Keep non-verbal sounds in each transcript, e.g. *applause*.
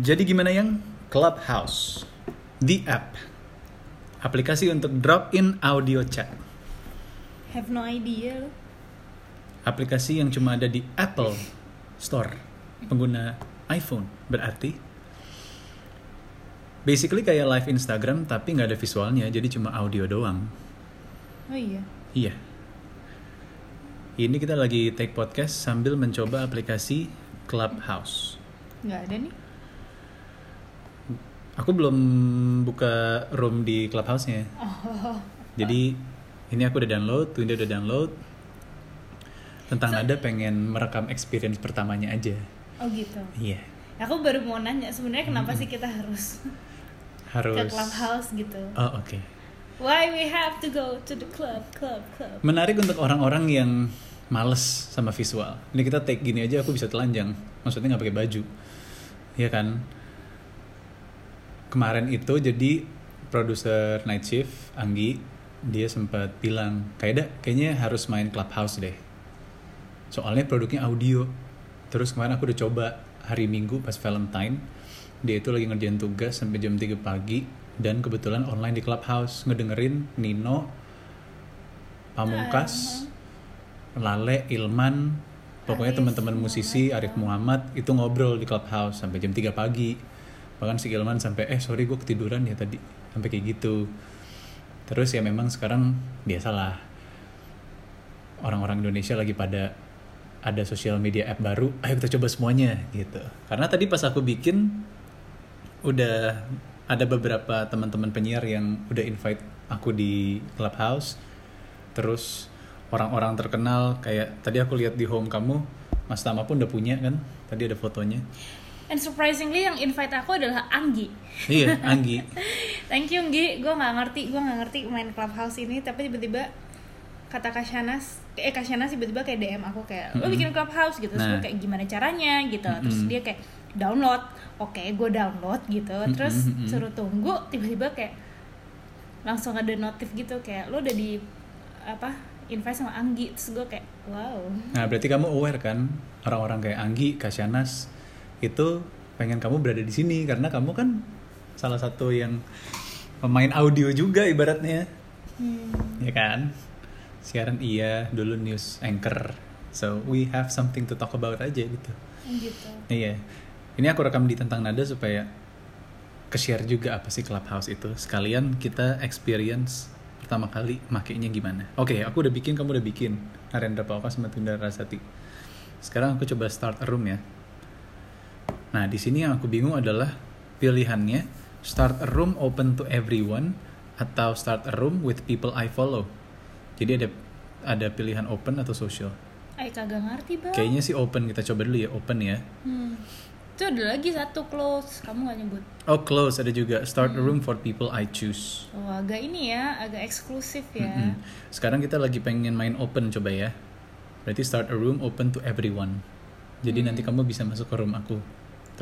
Jadi gimana yang Clubhouse, the app, aplikasi untuk drop in audio chat, Have no idea. aplikasi yang cuma ada di Apple Store, pengguna iPhone, berarti basically kayak live Instagram tapi nggak ada visualnya, jadi cuma audio doang. Oh iya. Iya. Ini kita lagi take podcast sambil mencoba aplikasi Clubhouse. Nggak ada nih. Aku belum buka room di Clubhouse-nya. Oh. Jadi ini aku udah download, Winda udah download. Tentang ada pengen merekam experience pertamanya aja. Oh gitu. Iya. Aku baru mau nanya sebenarnya kenapa sih kita harus Harus. ke clubhouse gitu? Oh oke. Why we have to go to the club, club, club? Menarik untuk orang-orang yang males sama visual. Ini kita take gini aja aku bisa telanjang. Maksudnya nggak pakai baju. Iya kan? Kemarin itu jadi produser Night Shift Anggi dia sempat bilang kayak kayaknya harus main Clubhouse deh. Soalnya produknya audio. Terus kemarin aku udah coba hari Minggu pas Valentine dia itu lagi ngerjain tugas sampai jam 3 pagi dan kebetulan online di Clubhouse ngedengerin Nino Pamungkas Lale Ilman pokoknya teman-teman musisi Arif Muhammad itu ngobrol di Clubhouse sampai jam 3 pagi bahkan si Ilman sampai eh sorry gue ketiduran ya tadi sampai kayak gitu. Terus ya memang sekarang biasalah. Orang-orang Indonesia lagi pada ada sosial media app baru ayo kita coba semuanya gitu. Karena tadi pas aku bikin udah ada beberapa teman-teman penyiar yang udah invite aku di Clubhouse. Terus orang-orang terkenal kayak tadi aku lihat di home kamu Mas Tama pun udah punya kan tadi ada fotonya And surprisingly yang invite aku adalah Anggi. iya *laughs* Anggi. Thank you Anggi, gue nggak ngerti, gue nggak ngerti main clubhouse ini, tapi tiba-tiba kata Kasyanas, eh Kasyanas tiba-tiba kayak DM aku kayak, lo bikin clubhouse? Gitu, terus Nah. gue kayak gimana caranya? Gitu, terus Mm-mm. dia kayak download, oke gue download gitu, terus Mm-mm, mm-mm. suruh tunggu, tiba-tiba kayak langsung ada notif gitu kayak lo udah di apa invite sama Anggi, terus gue kayak wow, nah berarti kamu aware kan orang-orang kayak Anggi Kasyanas itu pengen kamu berada di sini karena kamu kan salah satu yang pemain audio juga ibaratnya. Hmm, ya kan? Siaran iya dulu news anchor. So we have something to talk about aja gitu. Gitu. iya. Ini aku rekam di tentang nada supaya ke-share juga apa sih clubhouse itu. Sekalian kita experience pertama kali makainya gimana. Oke aku udah bikin kamu udah bikin. Narendra Pauka sama Tunda Rasati. Sekarang aku coba start a room ya nah di sini yang aku bingung adalah pilihannya start a room open to everyone atau start a room with people I follow jadi ada ada pilihan open atau social Ay kagak ngerti bang. kayaknya sih open kita coba dulu ya open ya Hmm. Itu ada lagi satu close, kamu gak nyebut. Oh close ada juga start a room for people I choose. Oh agak ini ya, agak eksklusif ya. Mm-mm. Sekarang kita lagi pengen main open coba ya. Berarti start a room open to everyone. Jadi nanti kamu bisa masuk ke room aku.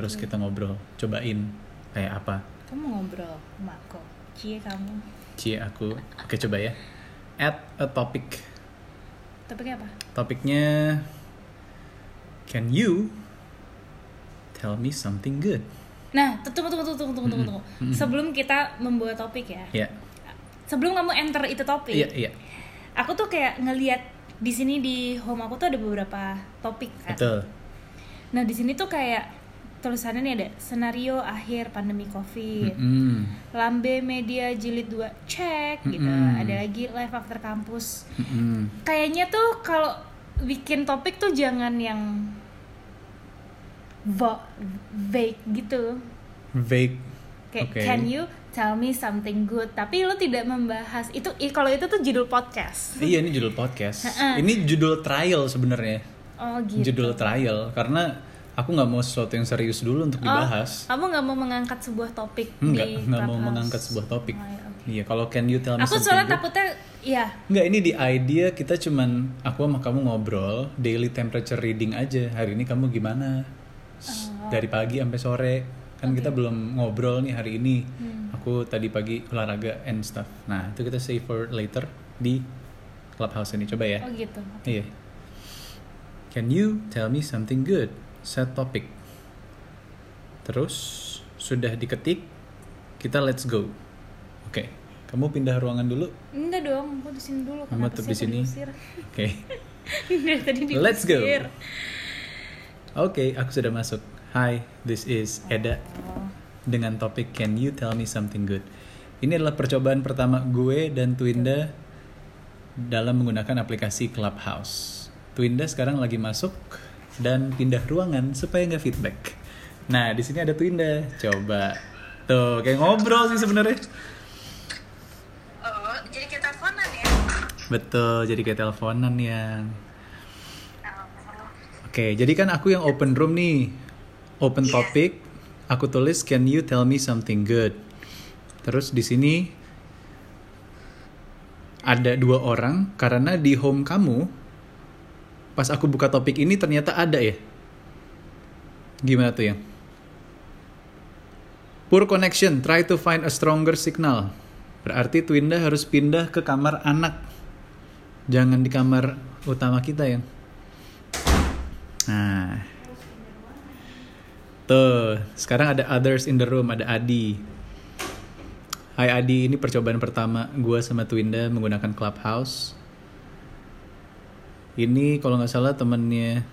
Terus kita ngobrol, cobain kayak apa. Kamu ngobrol sama aku, cie kamu. Cie aku. Oke coba ya. Add a topic. Topiknya apa? Topiknya Can you tell me something good? Nah, tunggu tunggu tunggu tunggu tunggu tunggu. Mm-mm. Sebelum kita membuat topik ya. Ya. Sebelum kamu enter itu topik. Iya, iya. Aku tuh kayak ngeliat di sini di home aku tuh ada beberapa topik kan. Betul. Nah, di sini tuh kayak tulisannya nih ada senario akhir pandemi Covid. Mm-mm. Lambe Media Jilid 2 cek gitu. Mm-mm. Ada lagi live after kampus. Mm-mm. Kayaknya tuh kalau bikin topik tuh jangan yang va- vague gitu. Vague. Kayak Oke. can you tell me something good? Tapi lo tidak membahas itu kalau itu tuh judul podcast. Iya ini judul podcast. Ini judul trial sebenarnya. Oh gitu. Judul trial karena aku nggak mau sesuatu yang serius dulu untuk Oh, dibahas. kamu nggak mau mengangkat sebuah topik Enggak, di nggak mau mengangkat sebuah topik. Oh, ya, oke. Iya, kalau can you tell me Aku something soalnya takutnya ya Enggak, ini di idea kita cuman aku sama kamu ngobrol daily temperature reading aja. Hari ini kamu gimana? Oh. Dari pagi sampai sore. Kan kita belum ngobrol nih hari ini. Hmm. Aku tadi pagi olahraga and stuff. Nah, itu kita save for later di clubhouse ini. Coba ya. oh gitu. Iya. Can you tell me something good? Set topic. Terus sudah diketik, kita let's go. Oke, kamu pindah ruangan dulu. Enggak dong, aku di sini dulu. Kamu tetap di sini. Oke. *laughs* Dari tadi diusir. Let's go. Oke, aku sudah masuk. Hi, this is Eda Oh. dengan topik Can you tell me something good? Ini adalah percobaan pertama gue dan Twinda dalam menggunakan aplikasi Clubhouse. Twinda sekarang lagi masuk dan pindah ruangan supaya nggak feedback. Nah, di sini ada Twinda. Coba tuh kayak ngobrol sih sebenarnya. Oh, jadi kita teleponan ya? Betul, jadi kayak teleponan yang. Oke, jadi kan aku yang open room nih. Open Iya. topic. Aku tulis can you tell me something good. Terus di sini ada dua orang karena di home kamu pas aku buka topik ini ternyata ada ya. Gimana tuh ya? Poor connection, try to find a stronger signal. Berarti Twinda harus pindah ke kamar anak. Jangan di kamar utama kita ya. Nah. Tuh, sekarang ada others in the room, ada Adi. Hai Adi, ini percobaan pertama gue sama Twinda menggunakan Clubhouse. Ini kalau nggak salah temennya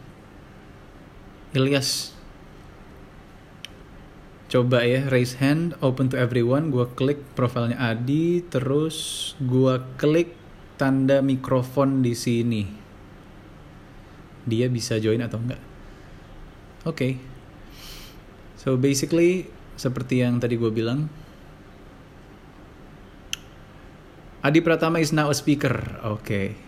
Ilyas. Coba ya, raise hand, open to everyone. Gue klik profilnya Adi, terus gue klik tanda mikrofon di sini. Dia bisa join atau enggak? Oke. So basically seperti yang tadi gue bilang, Adi Pratama is now a speaker. Oke.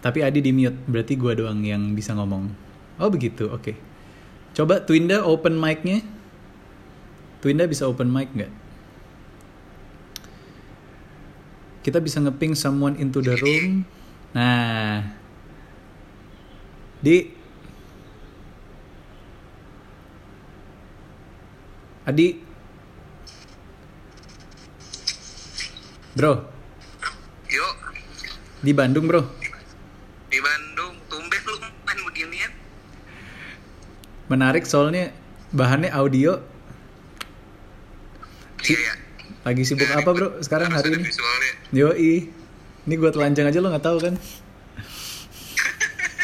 Tapi Adi di mute, berarti gue doang yang bisa ngomong. Oh begitu, oke. Coba Twinda open mic-nya. Twinda bisa open mic nggak? Kita bisa ngeping someone into the room. Nah. Di. Adi. Bro, Yuk, di Bandung bro. Menarik soalnya bahannya audio. Iya ya. Lagi sibuk apa bro sekarang hari ini? Visualnya. Yoi. Ini gue telanjang aja lo nggak tahu kan?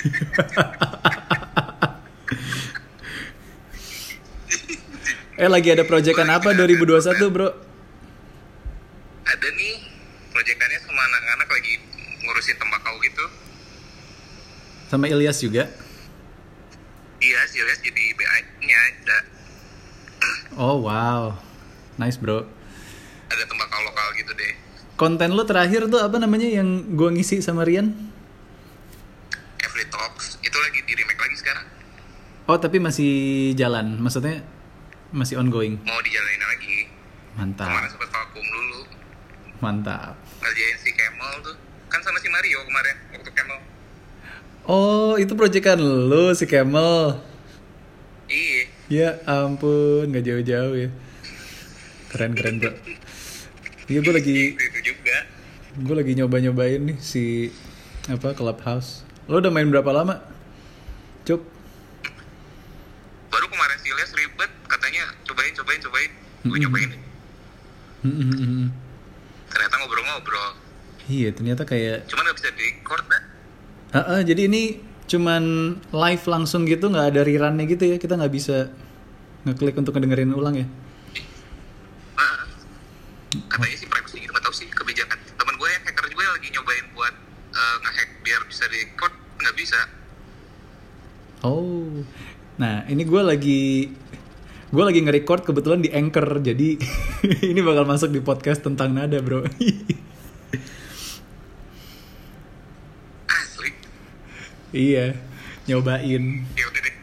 *laughs* eh lagi ada proyekan apa 2021 bro? Ada nih, proyekannya sama anak-anak lagi ngurusin tembakau gitu. Sama Ilyas juga? Iya, sih lihat jadi BA-nya ada, Oh wow, nice bro. ada tembakau lokal gitu deh. Konten lo terakhir tuh apa namanya yang gue ngisi sama Rian? Every Talks itu lagi di remake lagi sekarang. Oh tapi masih jalan, maksudnya masih ongoing. Mau dijalanin lagi. Kemarin Mantap, sempet vakum dulu. mantap. Ngerjain si Kemal tuh. Kan sama si Mario kemarin waktu Kemal. Oh itu proyekan lo si Kemal. Iya. Ya ampun, nggak jauh-jauh ya. Keren keren bro. Iya gue lagi Itu, itu juga. gue lagi nyoba-nyobain nih si apa Clubhouse. Lo udah main berapa lama? Cuk. Baru kemarin si Ilyas ribet katanya cobain cobain cobain. Gue nyobain. Hmm, hmm, hmm, hmm. Ternyata ngobrol-ngobrol. Iya ternyata kayak Cuman nggak bisa di record dah. Ah, ah, jadi ini cuman live langsung gitu nggak ada rerunnya gitu ya kita nggak bisa ngeklik untuk ngedengerin ulang ya Nah, katanya sih privacy gitu nggak tahu sih kebijakan. Temen gue yang hacker juga lagi nyobain buat eh, ngehack biar bisa di record nggak bisa. oh nah ini gue lagi gue lagi nge-record kebetulan di anchor jadi *laughs* ini bakal masuk di podcast tentang nada bro *laughs* iya nyobain Ya udah deh.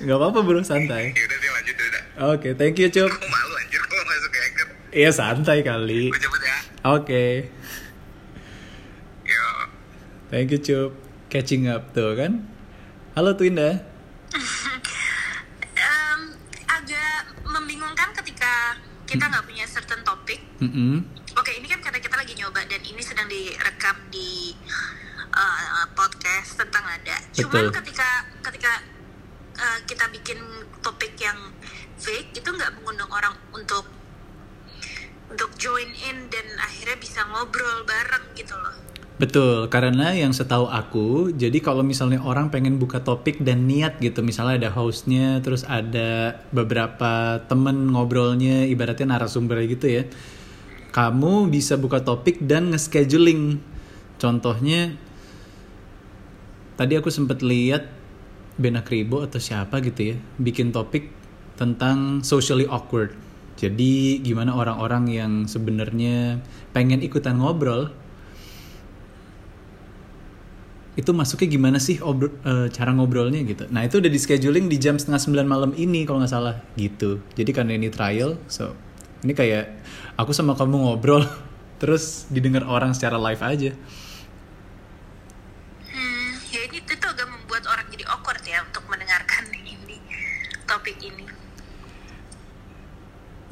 nggak apa-apa bro santai Ya udah deh lanjut ya udah. oke thank you cup Gue malu anjir kalau masuk ke hacker. iya santai kali Gue cabut ya. oke Yo. thank you cup catching up tuh kan halo Twinda *laughs* Em, agak membingungkan ketika kita nggak punya certain topik. Mm-mm. Oke, ini kan karena kita lagi nyoba dan ini sedang direkam di uh, podcast Betul. Cuman ketika ketika uh, kita bikin topik yang fake itu nggak mengundang orang untuk untuk join in dan akhirnya bisa ngobrol bareng gitu loh. Betul, karena yang setahu aku, jadi kalau misalnya orang pengen buka topik dan niat gitu, misalnya ada hostnya, terus ada beberapa temen ngobrolnya, ibaratnya narasumber gitu ya, kamu bisa buka topik dan nge-scheduling. Contohnya, tadi aku sempat lihat Bena Kribo atau siapa gitu ya, bikin topik tentang socially awkward. Jadi gimana orang-orang yang sebenarnya pengen ikutan ngobrol, itu masuknya gimana sih eh, cara ngobrolnya gitu. Nah itu udah di scheduling di jam setengah sembilan malam ini kalau nggak salah gitu. Jadi karena ini trial, so ini kayak aku sama kamu ngobrol *laughs* terus didengar orang secara live aja. Hmm, ya ini itu agak membuat orang jadi awkward ya untuk mendengarkan ini topik ini.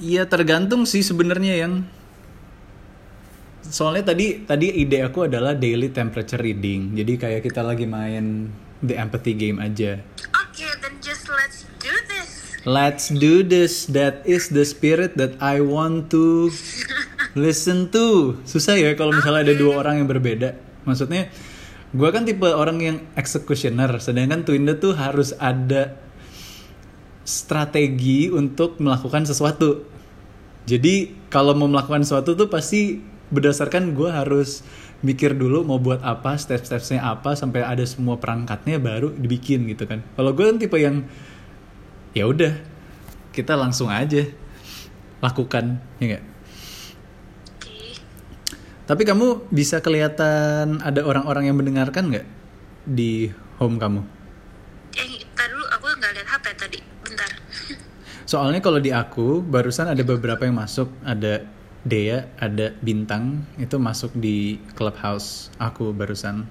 Iya tergantung sih sebenarnya yang soalnya tadi tadi ide aku adalah daily temperature reading. Jadi kayak kita lagi main the empathy game aja. Oke, then just let's do this. Let's do this. That is the spirit that I want to *laughs* listen to. Susah ya kalau misalnya ada dua orang yang berbeda. Maksudnya, gue kan tipe orang yang executioner, sedangkan Twinda tuh harus ada strategi untuk melakukan sesuatu. Jadi kalau mau melakukan sesuatu tuh pasti berdasarkan gue harus mikir dulu mau buat apa, step-stepsnya apa, sampai ada semua perangkatnya baru dibikin gitu kan. Kalau gue kan tipe yang ya udah kita langsung aja lakukan ya Oke. tapi kamu bisa kelihatan ada orang-orang yang mendengarkan nggak di home kamu Eh, dulu aku nggak lihat HP tadi. Soalnya kalau di aku barusan ada beberapa yang masuk. Ada Dea ada Bintang. Itu masuk di clubhouse aku barusan.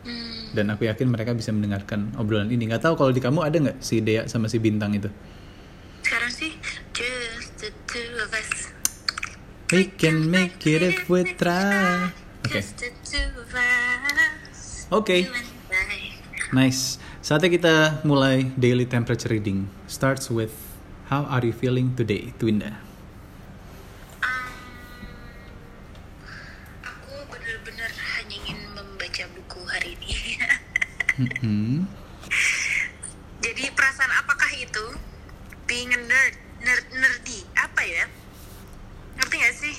Hmm, dan aku yakin mereka bisa mendengarkan obrolan ini. Nggak tahu kalau di kamu ada nggak si Dea sama si Bintang itu? Sekarang sih just the two of us. we can make it if we try. Oke. And I. Nice. Saatnya kita mulai daily temperature reading. Starts with how are you feeling today, Twinda? Um, aku bener-bener hanya ingin membaca buku hari ini. Hmm. Jadi perasaan apakah itu? Being a nerd, nerd nerdy, apa ya? Ngerti gak sih?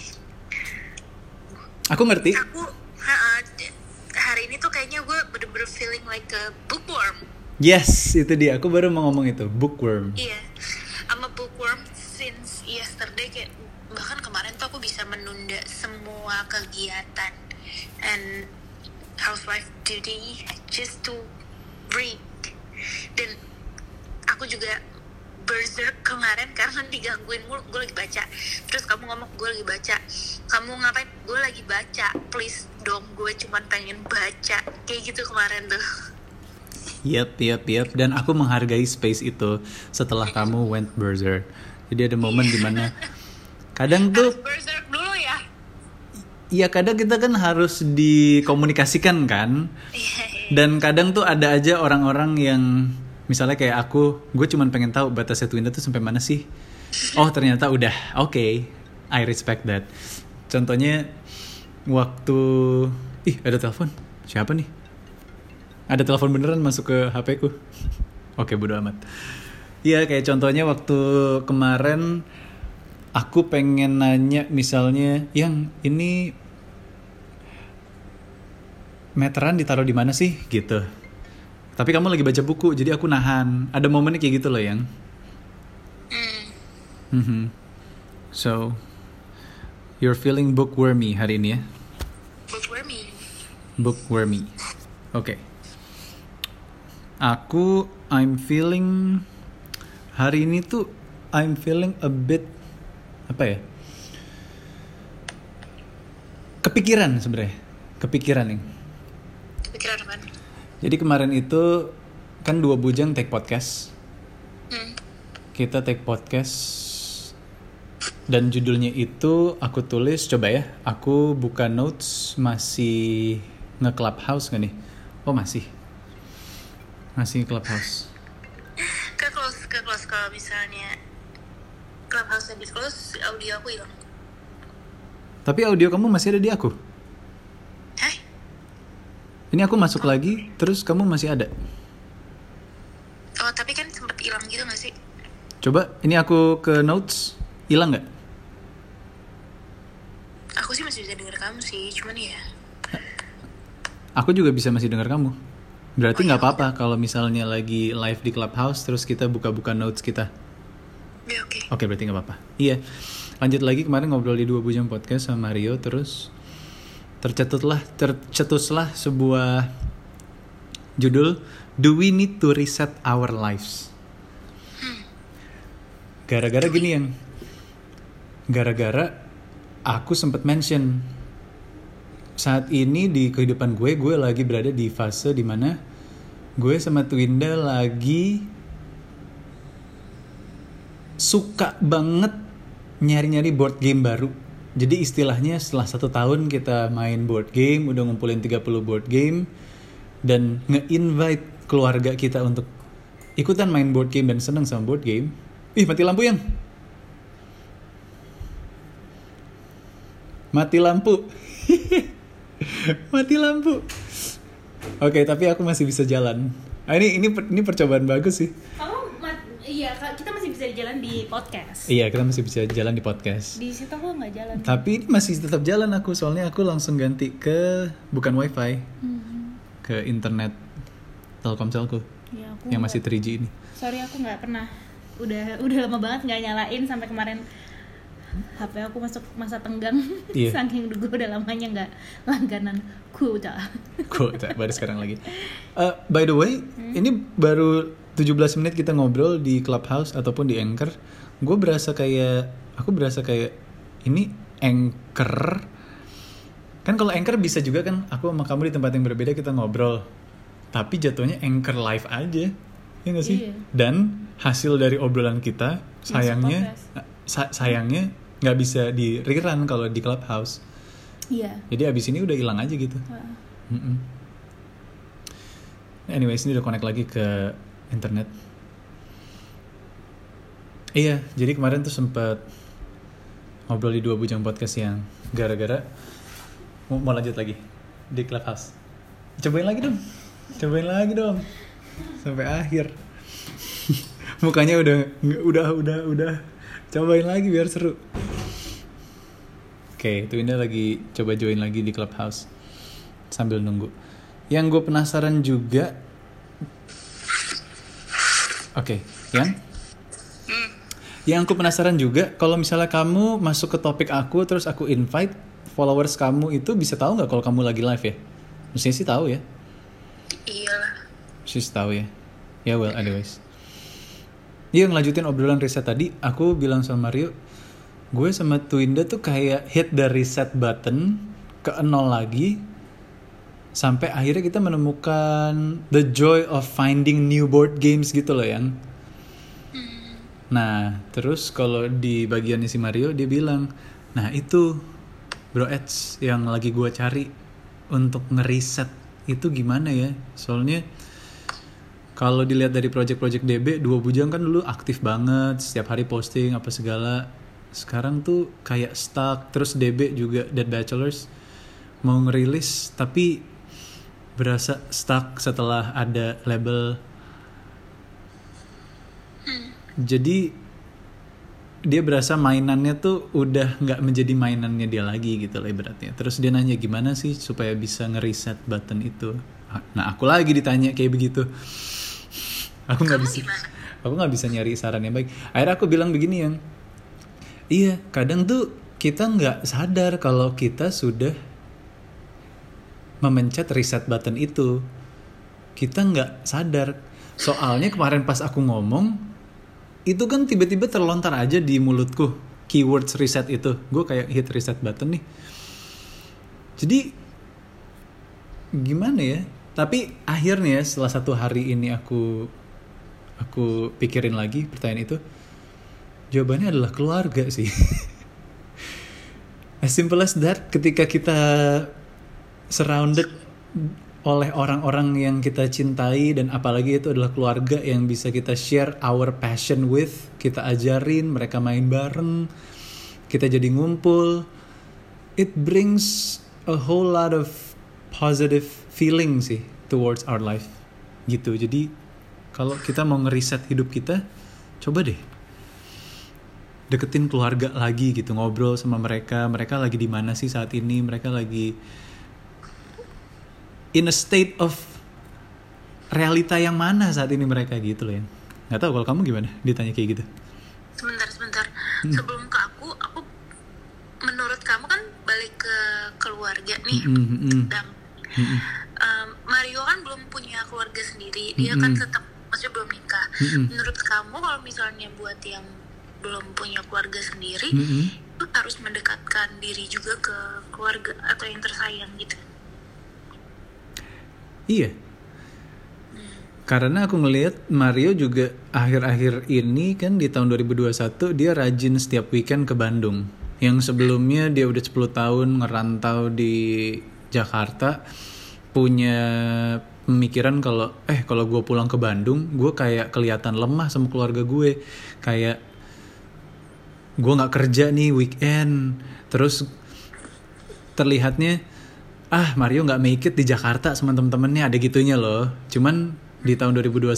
Aku ngerti. Aku ha, hari ini tuh kayaknya gue bener-bener feeling like a bookworm. Yes, itu dia. Aku baru mau ngomong itu. Bookworm. Iya, gitu kemarin tuh. Yep, yep, yep. Dan aku menghargai space itu setelah kamu went berserk. Jadi ada momen di mana kadang tuh harus berserk dulu ya. Iya kadang kita kan harus dikomunikasikan kan? Iya, iya. Dan kadang tuh ada aja orang-orang yang Misalnya kayak aku Gue cuman pengen tahu batasnya Twinda tuh sampai mana sih? Oh ternyata udah. Oke. I respect that. Contohnya Waktu Ih ada telepon. Siapa nih? Ada telepon beneran masuk ke HP ku. Oke bodo amat. Iya kayak contohnya waktu kemarin Aku pengen nanya misalnya Yang ini Meteran ditaruh di mana sih? Gitu. Tapi kamu lagi baca buku Jadi aku nahan. Ada momennya kayak gitu loh yang. Hmm. Mhm. So You're feeling bookwormy hari ini ya? Bookwormy. Bookwormy. Oke Aku I'm feeling Hari ini tuh I'm feeling a bit Apa ya? Kepikiran sebenarnya Kepikiran nih. Pikiran apa? Jadi kemarin itu Kan dua bujang take podcast. Hmm. Kita take podcast Dan judulnya itu Aku tulis Coba ya Aku buka notes Masih Nge-clubhouse gak nih? Oh masih Masih clubhouse ke close ke close kalau misalnya clubhouse habis close audio aku hilang Tapi audio kamu masih ada di aku. Hah? Ini aku masuk lagi, terus kamu masih ada. Oh, tapi kan sempet hilang gitu gak sih? Coba, ini aku ke notes, hilang nggak? Aku sih masih bisa denger kamu sih, cuman ya Aku juga bisa masih dengar kamu. Berarti nggak apa-apa kalau misalnya lagi live di clubhouse, terus kita buka-buka notes kita. ya oke. Oke, berarti nggak apa-apa. Iya. Lanjut lagi kemarin ngobrol di dua bujang podcast sama Mario, terus tercetutlah tercetuslah sebuah judul Do We Need to Reset Our Lives? Gara-gara gini yang gara-gara aku sempat mention saat ini di kehidupan gue gue lagi berada di fase di mana gue sama Twinda lagi suka banget nyari-nyari board game baru. Jadi istilahnya setelah satu tahun kita main board game, udah ngumpulin 30 board game, dan nge-invite keluarga kita untuk ikutan main board game dan seneng sama board game. Ih, mati lampu yang. Mati lampu. *laughs* mati lampu. Oke, tapi aku masih bisa jalan. Ah, ini ini ini percobaan bagus sih. Kamu iya kita masih bisa jalan di podcast. Iya, kita masih bisa jalan di podcast. Di situ aku nggak jalan. Tapi ini masih tetap jalan aku soalnya aku langsung ganti ke bukan wifi Hmm. ke internet Telkomselku Ya, aku yang masih 3G ini. sorry aku nggak pernah udah udah lama banget nggak nyalain sampai kemarin HP aku masuk masa tenggang *laughs* Iya. saking gue udah lamanya nggak langganan kuota tak, *laughs* baru sekarang lagi. Eh, by the way, ini baru 17 menit kita ngobrol di Clubhouse ataupun di Anchor. Gue berasa kayak aku berasa kayak ini Anchor. Kan kalau Anchor bisa juga kan aku sama kamu di tempat yang berbeda kita ngobrol. Tapi jatuhnya Anchor live aja. Ya nggak sih? Iya. Dan hasil dari obrolan kita sayangnya sa- sayangnya nggak bisa di rerun kalau di Clubhouse. iya Jadi abis ini udah hilang aja gitu. Wah. Mm-mm. Anyways, ini udah connect lagi ke internet. Iya, jadi kemarin tuh sempet ngobrol di dua bujang podcast yang gara-gara mau, mau lanjut lagi di clubhouse. Cobain lagi dong, cobain lagi dong sampai akhir. *laughs* Mukanya udah udah udah udah cobain lagi biar seru. Oke, itu Winda lagi coba join lagi di clubhouse sambil nunggu. Yang gue penasaran juga, oke, yang yang aku penasaran juga, kalau misalnya kamu masuk ke topik aku terus aku invite followers kamu itu bisa tahu nggak kalau kamu lagi live ya? Mestinya sih tahu ya, Iyalah. sih tahu ya. Ya well, anyways. Iya ngelanjutin obrolan riset tadi, aku bilang sama Mario, gue sama Twinda tuh kayak hit the reset button ke nol lagi, sampai akhirnya kita menemukan the joy of finding new board games gitu loh yang. Nah, terus kalau di bagiannya si Mario dia bilang, nah itu Bro Eds yang lagi gua cari untuk ngeriset itu gimana ya? Soalnya kalau dilihat dari project-project DB, dua bujang kan dulu aktif banget, setiap hari posting apa segala. Sekarang tuh kayak stuck, terus DB juga Dead Bachelors mau ngerilis tapi berasa stuck setelah ada label. Jadi dia berasa mainannya tuh udah nggak menjadi mainannya dia lagi gitu lah ibaratnya. Terus dia nanya gimana sih supaya bisa ngeriset button itu? Nah aku lagi ditanya kayak begitu. Aku nggak bisa gimana? aku nggak bisa nyari saran yang baik. Akhirnya aku bilang begini yang iya kadang tuh kita nggak sadar kalau kita sudah memencet reset button itu. Kita nggak sadar. Soalnya kemarin pas aku ngomong itu kan tiba-tiba terlontar aja di mulutku keywords reset itu. Gue kayak hit reset button nih. Jadi gimana ya? Tapi akhirnya setelah satu hari ini aku aku pikirin lagi pertanyaan itu jawabannya adalah keluarga sih. *laughs* As simple as that ketika kita surrounded oleh orang-orang yang kita cintai dan apalagi itu adalah keluarga yang bisa kita share our passion with kita ajarin mereka main bareng kita jadi ngumpul it brings a whole lot of positive feeling sih towards our life. Gitu. Jadi kalau kita mau ngeriset hidup kita coba deh deketin keluarga lagi gitu ngobrol sama mereka mereka lagi di mana sih saat ini mereka lagi in a state of realita yang mana saat ini mereka gitu loh ya nggak tahu kalau kamu gimana ditanya kayak gitu sebentar sebentar Hmm. sebelum ke aku aku menurut kamu kan balik ke keluarga nih Mm, mm, mm. dan Mm-mm. um, Mario kan belum punya keluarga sendiri dia kan Mm-mm. tetap masih belum nikah Mm-mm. menurut kamu kalau misalnya buat yang belum punya keluarga sendiri Mm-mm. itu harus mendekatkan diri juga ke keluarga atau yang tersayang gitu Iya. Karena aku ngelihat Mario juga akhir-akhir ini kan di tahun 2021 dia rajin setiap weekend ke Bandung. Yang sebelumnya dia udah 10 tahun ngerantau di Jakarta punya pemikiran kalau eh kalau gue pulang ke Bandung gue kayak kelihatan lemah sama keluarga gue kayak gue nggak kerja nih weekend. Terus terlihatnya ah Mario nggak make it di Jakarta sama temen-temennya ada gitunya loh. Cuman di tahun 2021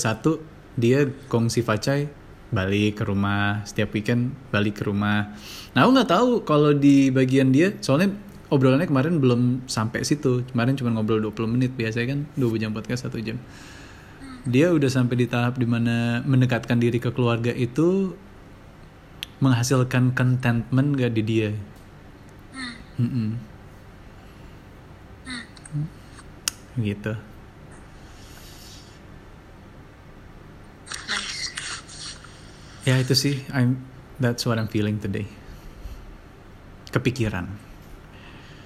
dia kongsi Facai balik ke rumah. Setiap weekend balik ke rumah. Nah aku nggak tahu kalau di bagian dia soalnya obrolannya kemarin belum sampai situ. Kemarin cuma ngobrol 20 menit biasanya kan 2 jam podcast satu jam. Dia udah sampai di tahap di mana mendekatkan diri ke keluarga itu menghasilkan contentment gak di dia? Mm-mm. gitu. Nice ya itu sih. I'm that's what I'm feeling today. Kepikiran.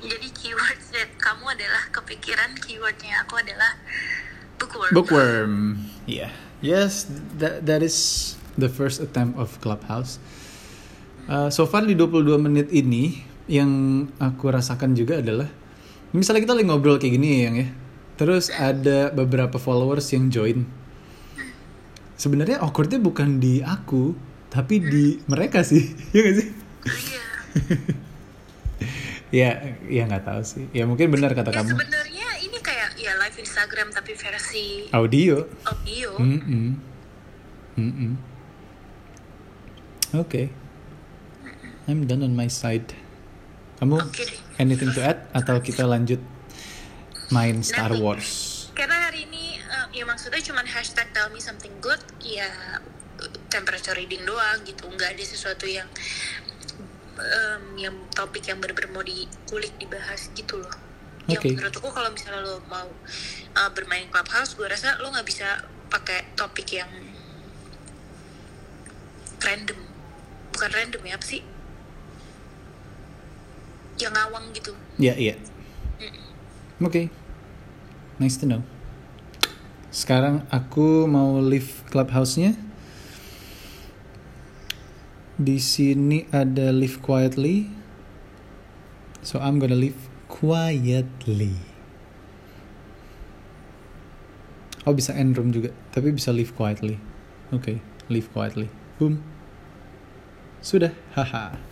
Jadi keywordnya kamu adalah kepikiran keywordnya aku adalah bookworm. Bookworm. Yeah. Yes that that is the first attempt of clubhouse Uh, so far di 22 menit ini yang aku rasakan juga adalah misalnya kita lagi ngobrol kayak gini ya yang ya. Terus ada beberapa followers yang join. Sebenarnya awkwardnya bukan di aku tapi di mereka sih. *laughs* Ya gak sih? Iya. *laughs* Ya ya nggak tahu sih. Ya mungkin benar kata ya kamu. sebenarnya ini kayak ya live Instagram tapi versi audio. Audio. Mm-mm. Mm-mm. Oke. I'm done on my side. Kamu deh. anything to add atau kita lanjut main Star Nothing. Wars? karena hari ini eh, ya maksudnya cuman hashtag tell me something good ya temperature reading doang gitu nggak ada sesuatu yang em, yang topik yang bener-bener mau dikulik dibahas gitu loh yang Oke. menurutku kalau misalnya lo mau eh, bermain clubhouse gue rasa lo nggak bisa pakai topik yang random bukan random ya apa sih yang ngawang gitu Ya, iya. Oke. Nice to know. Sekarang aku mau leave clubhouse-nya. Di sini ada leave quietly. So I'm gonna leave quietly. Oh bisa end room juga, tapi bisa leave quietly. Oke, leave quietly. Boom. Sudah, haha.